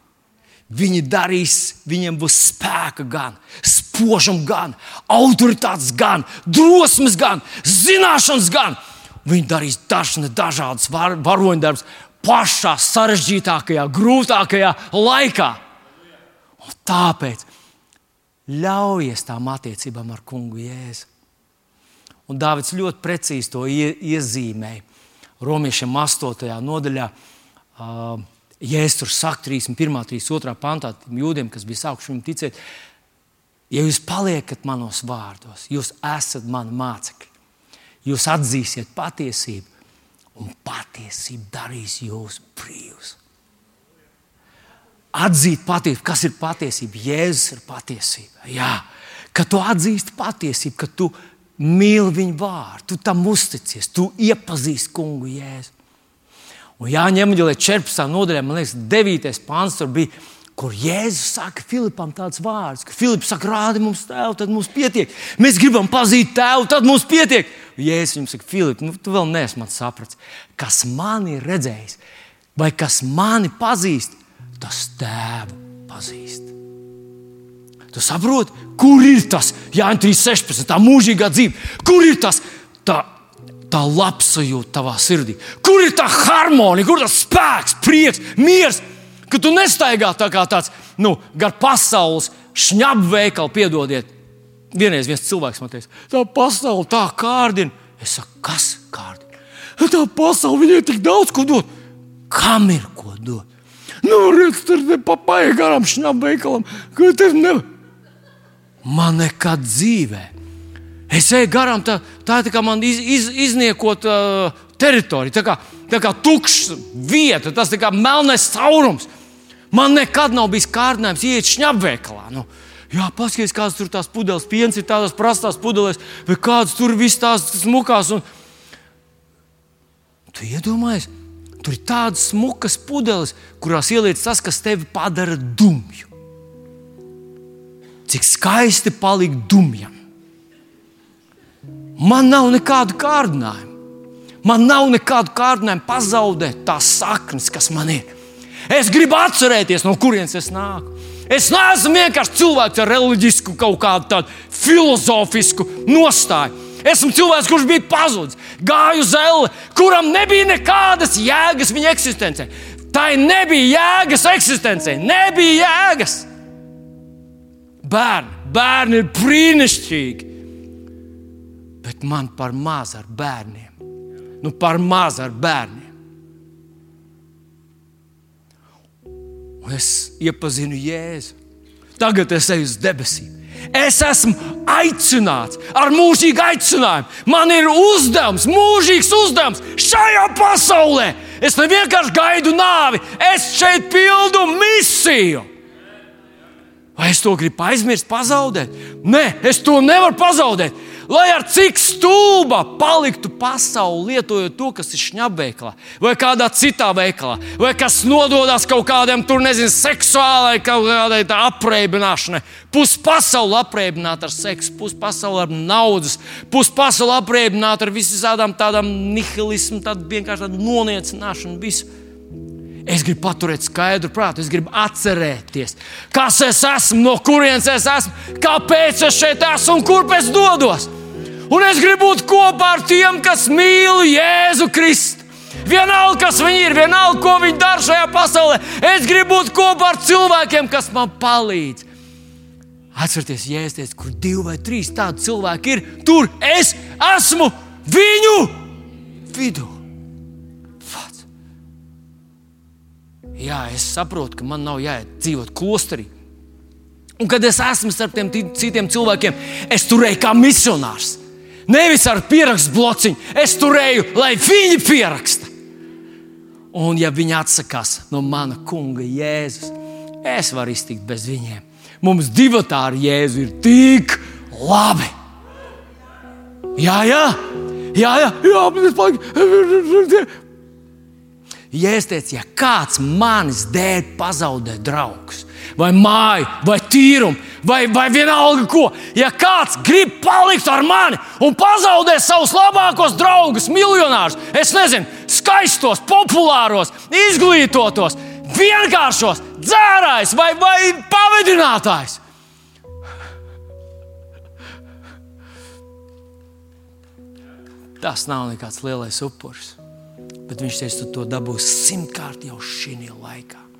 Viņi darīs, viņiem būs spēka, gan spožums, gan autoritātes, gan drosmes, gan zināšanas, gan. Viņi darīs dažne, dažādas var, varoņdarbus pašā sarežģītākajā, grūtākajā laikā. Un tāpēc ļaujies tām attiecībām ar kungu Jēzu. Un Dārvids ļoti precīzi to ie, iezīmēja. Romiešiem 8. nodaļā, uh, es tur saku 31. un 32. pantā, tiem jūdiem, kas bija sākuši viņam ticēt, ja jūs paliekat manos vārdos, jūs esat mani mācekļi. Jūs atzīsiet patiesību, un patiesība darīs jūs brīvus atzīt patiesību. Kas ir patiesība? Jēzus ir patiesība. Jā, ka tu atzīsti patiesību, ka tu mīli viņu vārdu, tu tam uzticies, tu iepazīsti kungu Jēzu. Un Jāņem Evanģelē 14. nodaļā, man liekas, 9. pāns tur bija, kur Jēzus saka Filipam tāds vārds, ka Filips saka, rādi mums tēvu, tad mums pietiek. Mēs gribam pazīt tēvu, tad mums pietiek. Jēzus viņam saka, Filip, nu, tu vēl neesi sapratis, kas mani ir redzējis, vai kas mani pazīst, tas tēvu pazīst. Tu saproti, kur ir tas Jānis 316, tā mūžīgā dzīve, kur ir tas tā, tā labsajūta tavā sirdī, kur ir tā harmonija, kur ir tas spēks, prieks, miers, ka tu nestaigā tā kā tāds nu, gar pasaules šņabu veikalu, piedodiet. Vienreiz viens cilvēks man teica, tā pasaule tā kārdina. Es saku, kas kārdina? Tā pasaule viņai tik daudz ko dod. Kam ir ko dot? Nu, redz, tur papaiet garām šņām veikalam. Ne... Man nekad dzīvē. Es eju garām, tā, tā ir tā kā man iz, iz, izniekot uh, teritoriju, tā kā, tā kā tukšs vieta, tas ir kā melnais caurums. Man nekad nav bijis kārdinājums iet šņabveikalā. Nu, jā, paskatieties, kādas tur tās pudeles, piens ir tādās prastās pudelēs, vai kādas tur viss tās smukās. Un... Tu iedomājies, Tur ir tādas smukas pudeles, kurās ieliec tas, kas tevi padara dumju. Cik skaisti palikt dumjam. Man nav nekādu kārdinājumu. Man nav nekādu kārdinājumu pazaudēt tās saknes, kas man ir. Es gribu atcerēties, no kurienes es nāku. Es neesmu vienkārši cilvēks ar reliģisku, kaut kādu tādu filozofisku nostāju. Esmu cilvēks, kurš bija pazudis, gāju uz elle, kuram nebija nekādas jēgas viņa eksistencē. Tā nebija jēgas eksistencē, nebija jēgas. Bērni, bērni ir brīnišķīgi, bet man par maz ar bērniem. Nu, par maz ar bērniem. Un es iepazinu Jēzu. Tagad es eju uz debesīm. Es esmu aicināts ar mūžīgu aicinājumu. Man ir uzdevums, mūžīgs uzdevums šajā pasaulē. Es ne vienkārši gaidu nāvi, es šeit pildu misiju. Vai es to gribu aizmirst, pazaudēt? Nē, es to nevaru pazaudēt. Lai ar cik stulba paliktu pasaule, lietojot to, kas ir šņabveiklā, vai kādā citā veikalā, vai kas nododas kaut kādam tur, nezinu, seksuālai kaut kādai apreibināšanai. Puspasaule apreibināta ar seksu, puspasaule ar naudas, puspasaule apreibināta ar visām tādām nihilismu, tādu vienkārši tādu noniecināšanu. Visu. Es gribu paturēt skaidru prātu, es gribu atcerēties, kas es esmu, no kurienes es esmu, kāpēc es šeit esmu un kurp es dodos. Un es gribu būt kopā ar tiem, kas mīl Jēzu Kristu. Vienalga, kas viņi ir, vienalga, ko viņi dara šajā pasaulē. Es gribu būt kopā ar cilvēkiem, kas man palīdz. Atcerieties, jēsties, kur divi vai trīs tādi cilvēki ir. Tur es esmu viņu vidū. Vats. Jā, es saprotu, ka man nav jāiet dzīvot klosterī. Un kad es esmu starp tiem citiem cilvēkiem, es turēju kā misionārs. Nevis ar pierakstu blociņu, es turēju, lai viņi pieraksta. Un, ja viņi atsakās no mana kunga Jēzus, es varu iztikt bez viņiem. Mums divi tādi Jēzu ir tik labi. Jā, jā, jā, jā, jā. Jēzus teica, ja kāds manis dēļ pazaudē draugus, vai māju, vai tīrumu, vai, vai vienalga ko. Ja kāds grib palikt ar mani un pazaudēt savus labākos draugus, miljonārus, es nezinu, skaistos, populāros, izglītotos, vienkāršos, dzērājs vai, vai pavadinātājs. Tas nav nekāds lielais upuris, bet viņš teica, tu to dabūsi simtkārt jau šī laikā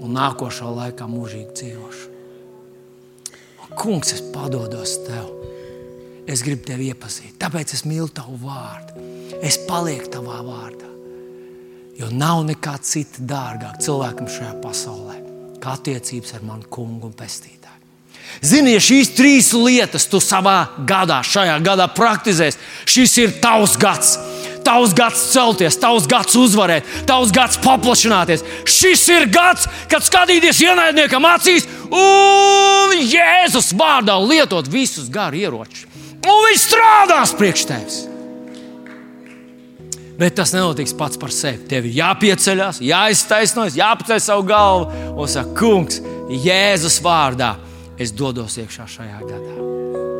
un nākošā laikā mūžīgi dzīvošu. Un, kungs, es padodos tev. Es gribu tevi iepazīt, tāpēc es mīlu tavu vārdu. Es palieku tavā vārdā. Jo nav nekā cita dārgāka cilvēkam šajā pasaulē, kā attiecības ar manu kungu un pestītāju. Zini, ja šīs trīs lietas tu savā gadā, šajā gadā praktizēsi, šis ir tavs gads tavs gads celties, tavs gads uzvarēt, tavs gads paplašināties. Šis ir gads, kad skatīties ienaidniekam acīs un Jēzus vārdā lietot visus garu ieročus. Un viņš strādās priekš tevis. Bet tas nenotiks pats par sevi. Tev ir jāpieceļās, jāiztaisnojas, jāpaceļ savu galvu un saka, Kungs, Jēzus vārdā es dodos iekšā šajā gadā.